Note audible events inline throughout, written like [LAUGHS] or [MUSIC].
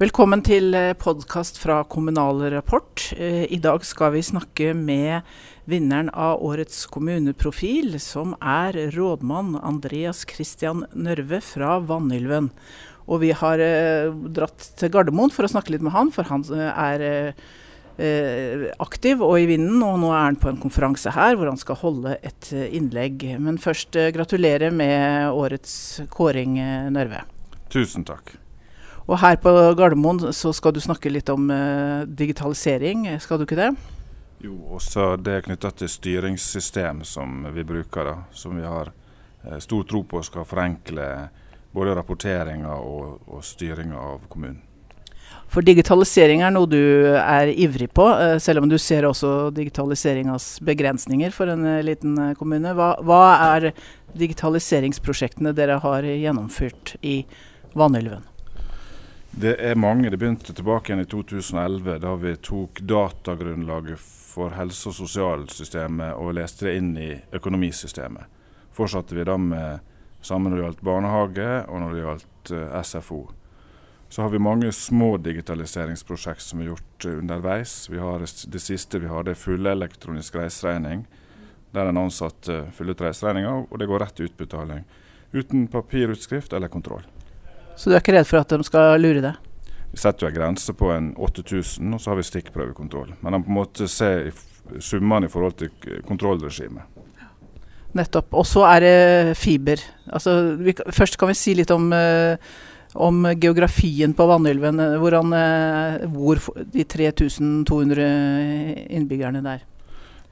Velkommen til podkast fra Kommunal Rapport. Eh, I dag skal vi snakke med vinneren av årets kommuneprofil, som er rådmann Andreas Christian Nørve fra Vanylven. Og vi har eh, dratt til Gardermoen for å snakke litt med han, for han eh, er eh, aktiv og i vinden. Og nå er han på en konferanse her hvor han skal holde et eh, innlegg. Men først eh, gratulerer med årets kåring, Nørve. Tusen takk. Og her på Gardermoen så skal du snakke litt om uh, digitalisering, skal du ikke det? Jo, også det er knytta til styringssystem som vi bruker, da, som vi har uh, stor tro på skal forenkle både rapporteringa og, og styringa av kommunen. For digitalisering er noe du er ivrig på, uh, selv om du ser også digitaliseringas begrensninger for en liten kommune. Hva, hva er digitaliseringsprosjektene dere har gjennomført i Vanylven? Det er mange. Det begynte tilbake igjen i 2011, da vi tok datagrunnlaget for helse- og sosialsystemet og leste det inn i økonomisystemet. Fortsatte vi da med samme når det gjaldt barnehage og når det gjaldt eh, SFO. Så har vi mange små digitaliseringsprosjekt som er gjort uh, underveis. Det siste vi har, det er fullelektronisk reiseregning. Der en ansatt fyller ut reiseregninga, og det går rett til utbetaling. Uten papirutskrift eller kontroll. Så du er ikke redd for at de skal lure deg? Vi setter jo en grense på en 8000, og så har vi stikkprøvekontroll. Men man på en måte ser summene i forhold til kontrollregimet. Nettopp. Og så er det fiber. Altså, vi, først kan vi si litt om, uh, om geografien på Vanylven. Hvordan uh, bor de 3200 innbyggerne der?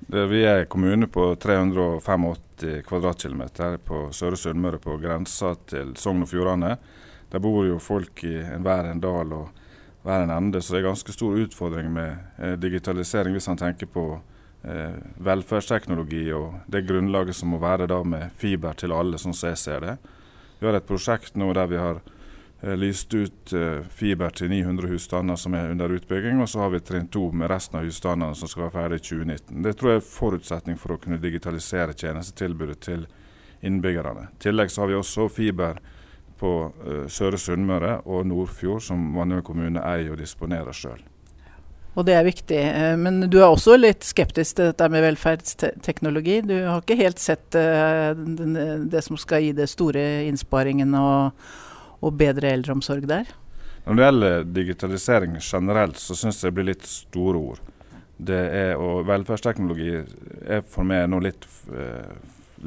Det, vi er kommune på 385 kvadratkilometer på Søre Sunnmøre, på grensa til Sogn og Fjordane. Der bor jo folk i enhver en dal og hver en ende, så det er ganske stor utfordring med eh, digitalisering hvis man tenker på eh, velferdsteknologi og det grunnlaget som må være da med fiber til alle, sånn som jeg ser det. Vi har et prosjekt nå der vi har eh, lyst ut eh, fiber til 900 husstander som er under utbygging, og så har vi trinn to med resten av husstandene som skal være ferdig i 2019. Det tror jeg er forutsetning for å kunne digitalisere tjenestetilbudet til innbyggerne. I tillegg så har vi også fiber på uh, Søre Sunnmøre og Nordfjord, som Vannøy kommune eier og disponerer sjøl. Og det er viktig. Eh, men du er også litt skeptisk til dette med velferdsteknologi. Du har ikke helt sett uh, det som skal gi det store innsparingen og, og bedre eldreomsorg der? Når det gjelder digitalisering generelt, så syns jeg det blir litt store ord. Det er, og velferdsteknologi er for meg nå litt,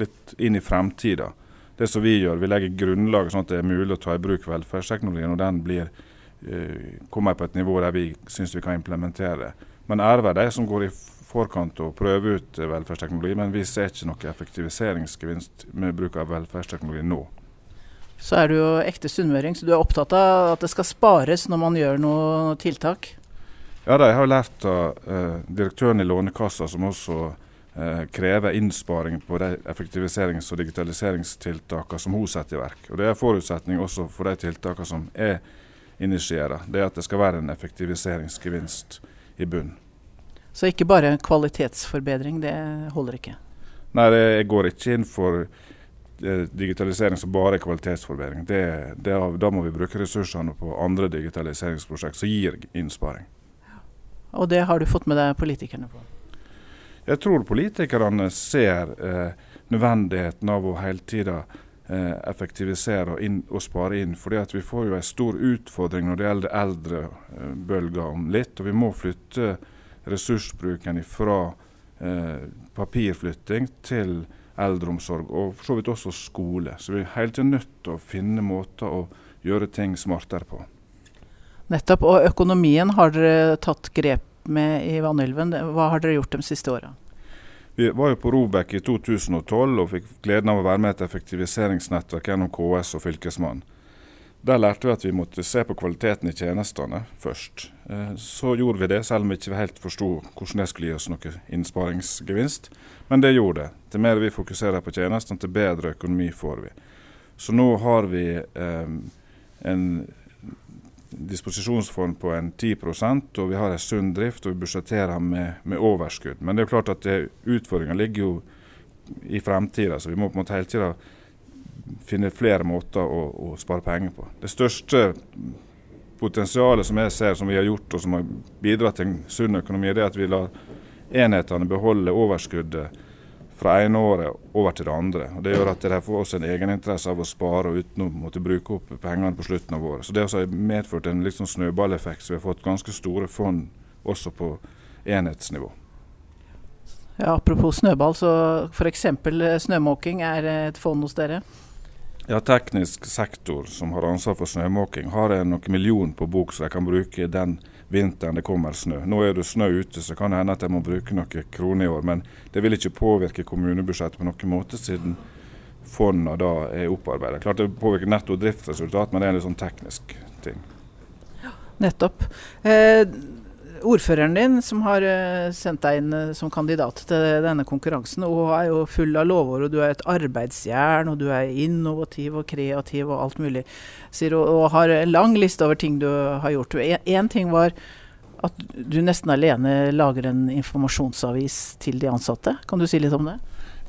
litt inn i fremtida det som vi gjør, vi legger grunnlaget sånn at det er mulig å ta i bruk velferdsteknologien. og den blir, uh, kommer på et nivå der vi syns vi kan implementere. Men ære være de som går i forkant og prøver ut velferdsteknologi, men vi ser ikke noe effektiviseringsgevinst med bruk av velferdsteknologi nå. Så er du jo ekte sunnmøring, så du er opptatt av at det skal spares når man gjør noe tiltak? Ja, da, jeg har lært av uh, direktøren i Lånekassa, som også eh, krever innsparing på de effektiviserings- og digitaliseringstiltakene som hun setter i verk. Og Det er forutsetning også for de tiltakene som er initierer. Det er at det skal være en effektiviseringsgevinst i bunn. Så ikke bare kvalitetsforbedring, det holder ikke? Nei, jeg går ikke inn for eh, digitalisering som bare er kvalitetsforbedring. Det, det, da må vi bruke ressursene på andre digitaliseringsprosjekt som gir innsparing. Og det har du fått med deg politikerne på? Jeg tror politikerne ser eh, nødvendigheten av å hele tida eh, effektivisere og, inn, og, spare inn. fordi vi får jo en stor utfordring når det gjelder eldrebølger om litt. Og vi må flytte ressursbruken fra eh, papirflytting til eldreomsorg, og for så vidt også skole. Så vi er hele tiden nødt til å finne måter å gjøre ting smartere på. Nettopp. Og økonomien har dere tatt grep med i Vanylven. Hva har dere gjort de siste åra? Vi var jo på Robek i 2012 og fikk gleden av å være med i et effektiviseringsnettverk gjennom KS og Fylkesmannen. Der lærte vi at vi måtte se på kvaliteten i tjenestene først. Eh, så gjorde vi det, selv om vi ikke helt forsto hvordan det skulle gi oss noe innsparingsgevinst. Men det gjorde det. Til mer vi fokuserer på tjenestene, til bedre økonomi får vi. Så nå har vi eh, en disposisjonsfond på en 10 og vi har en sunn drift og vi budsjetterer med, med, overskudd. Men det er jo klart at utfordringa ligger jo i fremtida, så vi må på en måte hele tida finne flere måter å, å, spare penger på. Det største potensialet som jeg ser som vi har gjort, og som har bidratt til en sunn økonomi, det er at vi lar enhetene beholde overskuddet fra ene året over til det andre. Og Det gjør at de får også en egeninteresse av å spare og uten å måtte bruke opp pengene på slutten av året. Så Det har medført en liksom snøballeffekt, så vi har fått ganske store fond også på enhetsnivå. Ja, apropos snøball, så f.eks. snømåking er et fond hos dere? Ja, Teknisk sektor som har ansvar for snømåking, har noen million på bok så de kan bruke den vinteren det kommer snø. Nå er det snø ute, så kan det hende at jeg må bruke noen kroner i år. Men det vil ikke påvirke kommunebudsjettet på noen måte, siden fondene da er opparbeidet. Klart det påvirker netto driftsresultat, men det er en litt sånn teknisk ting. Nettopp. Eh, ordføreren din, som har eh, sendt deg inn eh, som kandidat til denne konkurransen, og er jo full av lovord, og du er et arbeidsjern, og du er innovativ og kreativ og alt mulig, sier, og, og har en lang liste over ting du har gjort. Én ting var at du nesten alene lager en informasjonsavis til de ansatte. Kan du si litt om det?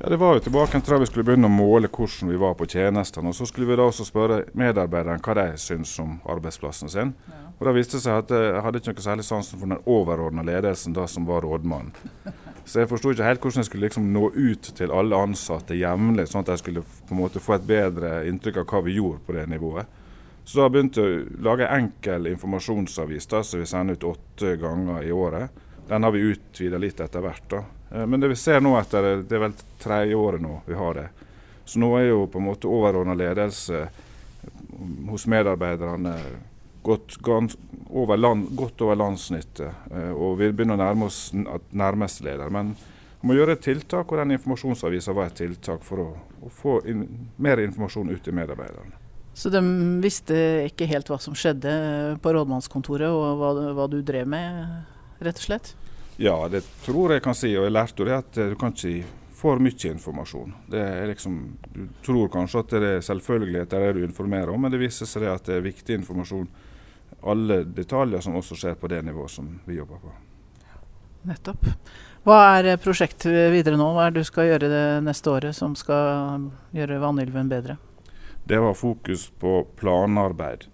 Ja, Det var jo tilbake til da vi skulle begynne å måle hvordan vi var på tjenestene. og Så skulle vi da også spørre medarbeiderne hva de syns om arbeidsplassen sin. Ja. Og Da viste det seg at jeg hadde ikke noe særlig sansen for den overordna ledelsen da som var rådmann. [LAUGHS] Så jeg forsto ikke helt hvordan jeg skulle liksom nå ut til alle ansatte jevnlig, sånn at jeg skulle på en måte få et bedre inntrykk av hva vi gjorde på det nivået. Så da begynte jeg å lage en enkel informasjonsavis da, som vi sender ut åtte ganger i året. Den har vi utvida litt etter hvert. da. Eh, men det vi ser nå etter det er vel tredje året nå vi har det. Så nå er jo på en måte overordna ledelse hos medarbeiderne gått over, land, godt over landsnittet. Eh, og vi begynner å nærme oss nærmeste leder. Men vi må gjøre et tiltak, og den informasjonsavisa var et tiltak for å, å få in mer informasjon ut til medarbeiderne. Så de visste ikke helt hva som skjedde på rådmannskontoret, og hva, hva du drev med, rett og slett? Ja, det tror jeg kan si. Og jeg lærte jo det at du kan ikke gi for mye informasjon. Det liksom, Du tror kanskje at det er selvfølgeligheter det du informerer om, men det viser seg at det er viktig informasjon alle detaljer som også skjer på det nivået som vi jobber på. Nettopp. Hva er prosjektet videre nå? Hva er det du skal gjøre det neste året som skal gjøre Vanylven bedre? Det var fokus på planarbeid.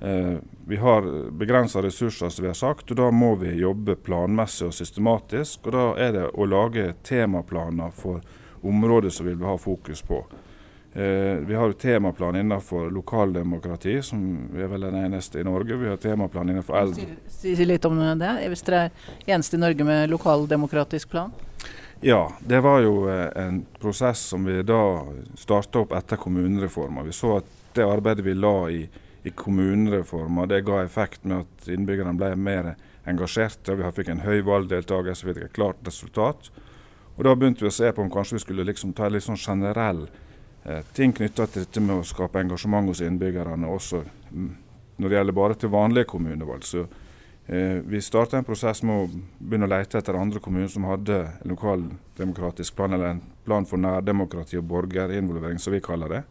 Eh, vi har begrensa ressurser, som vi har sagt, og da må vi jobbe planmessig og systematisk. Og da er det å lage temaplaner for områder som vi vil ha fokus på. Eh, vi har temaplan innenfor lokaldemokrati, som vi er vel den eneste i Norge. Vi har temaplan innenfor eldre. Si, si litt om det, hvis dere er eneste i Norge med lokaldemokratisk plan? Ja, det var jo eh, en prosess som vi da starta opp etter kommunereformen. Vi så at det arbeidet vi la i, i kommunereformen, det ga effekt med at innbyggerne ble mer engasjerte. Vi fikk en høy valgdeltakelse, vi fikk et klart resultat. Og Da begynte vi å se på om kanskje vi skulle liksom ta litt sånn generell Eh, ting knytta til dette med å skape engasjement hos innbyggerne, også mm, når det gjelder bare til vanlige kommunevalg. Så eh, Vi starta en prosess med å begynne å lete etter andre kommuner som hadde lokaldemokratisk plan, eller en plan for nærdemokrati og borgerinvolvering, som vi kaller det.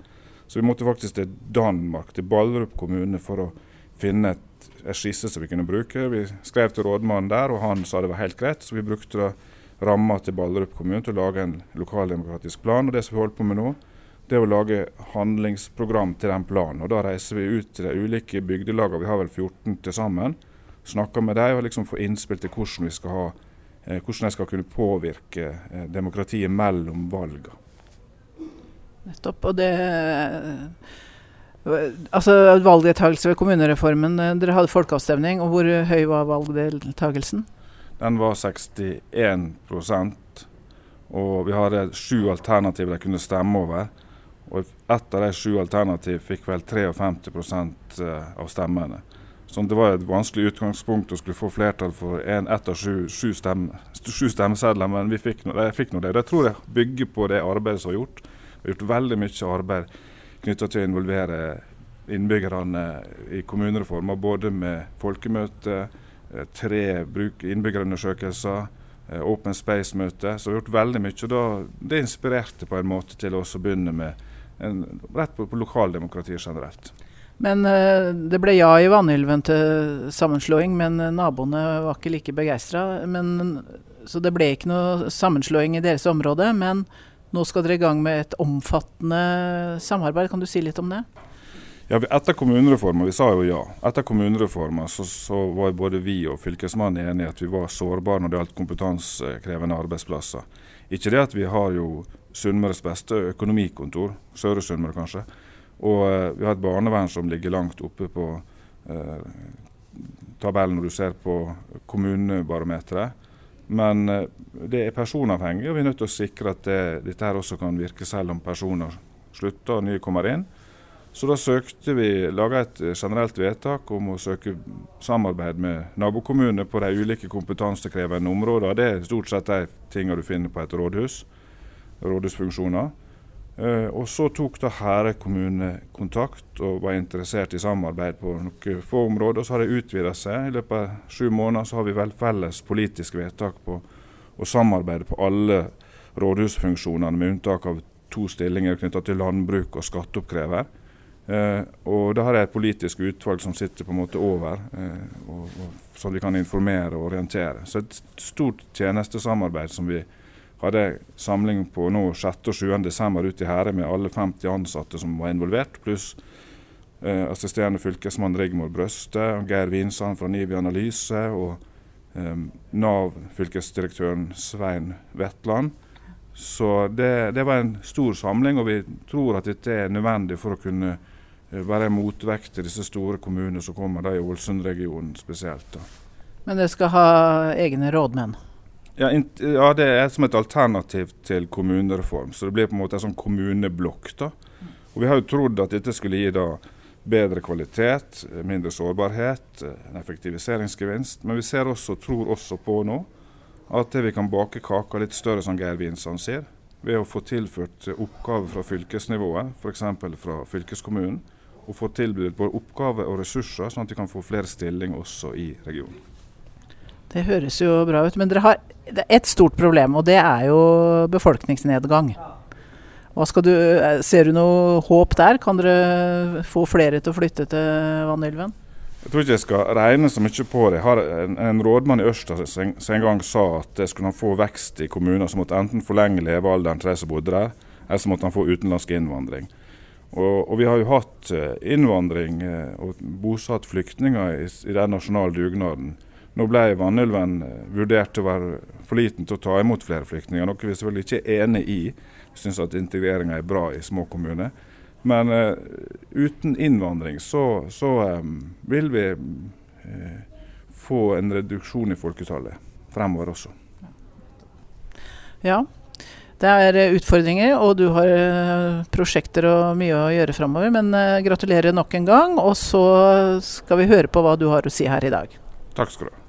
Så vi måtte faktisk til Danmark, til Ballerup kommune, for å finne et, et skisse som vi kunne bruke. Vi skrev til rådmannen der, og han sa det var helt greit. Så vi brukte ramma til Ballerup kommune til å lage en lokaldemokratisk plan. Og det som vi holder på med nå, det er å lage handlingsprogram til den planen. Og Da reiser vi ut til de ulike bygdelagene, vi har vel 14 til sammen. Snakker med dem og liksom får innspill til hvordan vi skal ha, eh, hvordan de skal kunne påvirke eh, demokratiet mellom valgene. Nettopp. Og det Altså Valgdeltakelse ved kommunereformen. Eh, dere hadde folkeavstemning, og hvor høy var valgdeltakelsen? Den var 61% og vi hadde sju alternativer de kunne stemme over. Og ett av de sju alternativ fikk vel 53 eh, av stemmene. Så det var et vanskelig utgangspunkt å skulle få flertall for en, ett av sju, sju, stemme, sju stemmesedler, men vi fikk jeg nå det. Det tror jeg bygger på det arbeidet som er gjort. Vi har gjort veldig mye arbeid knytta til å involvere innbyggerne i kommunereformer, både med folkemøte, eh, tre innbyggerundersøkelser, eh, Open Space-møte. Så vi har gjort veldig mye. da, Det inspirerte på en måte til å begynne med en, rett på, på lokaldemokratiet generelt. Men uh, det ble ja i Vanylven til sammenslåing, men naboene var ikke like begeistra. Så det ble ikke noe sammenslåing i deres område. Men nå skal dere i gang med et omfattende samarbeid. Kan du si litt om det? Ja, Etter kommunereformen, vi sa jo ja. Etter kommunereformen så, så var både vi og fylkesmannen enige at vi var sårbare når det gjaldt kompetansekrevende arbeidsplasser. Ikke det at vi har jo Sunnmøres beste økonomikontor, Søre Sunnmøre kanskje. Og eh, vi har et barnevern som ligger langt oppe på eh, tabellen når du ser på kommunebarometeret. Men eh, det er personavhengig, og vi er nødt til å sikre at det, dette her også kan virke selv om personer slutter og nye kommer inn. Så da søkte vi, laga et eh, generelt vedtak om å søke samarbeid med nabokommunene på de ulike kompetansekrevende områdene. Det er stort sett de tingene du finner på et rådhus. Rådhusfunksjoner. Uh, og så tok da Herøy kommune kontakt og var interessert i samarbeid på noen få områder. Og så har det utvida seg. I løpet av sju måneder så har vi vel felles politisk vedtak på å samarbeide på alle rådhusfunksjonene, med unntak av to stillinger knytta til landbruk og skatteoppkrever. Eh, og da har jeg et politisk utvalg som sitter på en måte over, eh, og, og, så vi kan informere og orientere. Så et stort tjenestesamarbeid som vi hadde samling på nå 6. og 7. desember ute i Herre med alle 50 ansatte som var involvert, pluss eh, assisterende fylkesmann Rigmor Brøste, Geir Vinsand fra Nivi Analyse og eh, Nav-fylkesdirektøren Svein Vetland. Så det, det, var en stor samling, og vi tror at dette er nødvendig for å kunne Eh, være motvekt til disse store kommunene som kommer, da i Ålesund-regionen spesielt. Da. Men det skal ha egne rådmenn? Ja, ja, det er som et alternativ til kommunereform. Så det blir på en måte en sånn kommuneblokk. da. Og Vi har jo trodd at dette skulle gi da bedre kvalitet, mindre sårbarhet, en effektiviseringsgevinst. Men vi ser også, tror også på nå at vi kan bake kaka litt større, som Geir Vinsand sier. Ved å få tilført oppgaver fra fylkesnivået, f.eks. fra fylkeskommunen og få tilbudt både oppgaver og ressurser, sånn at vi kan få flere stillinger også i regionen. Det høres jo bra ut. Men dere har ett stort problem, og det er jo befolkningsnedgang. Du, ser du noe håp der? Kan dere få flere til å flytte til Vanylven? Jeg tror ikke jeg skal regne så mye på det. Jeg En, en rådmann i Ørsta som en gang sa at skulle han få vekst i kommuner, så måtte enten forlenge levealderen til de som bodde der, eller så måtte han få utenlandsk innvandring. Og, og, vi har jo hatt eh, innvandring eh, og bosatt flyktninger i, i den nasjonale dugnaden. Nå ble Vanylven eh, vurdert til å være for liten til å ta imot flere flyktninger, noe vi selvfølgelig ikke er enig i. Vi syns at integreringa er bra i små kommuner. Men uh, uten innvandring så, så um, vil vi uh, få en reduksjon i folketallet fremover også. Ja, det er utfordringer, og du har prosjekter og mye å gjøre fremover. Men gratulerer nok en gang, og så skal vi høre på hva du har å si her i dag. Takk skal du ha.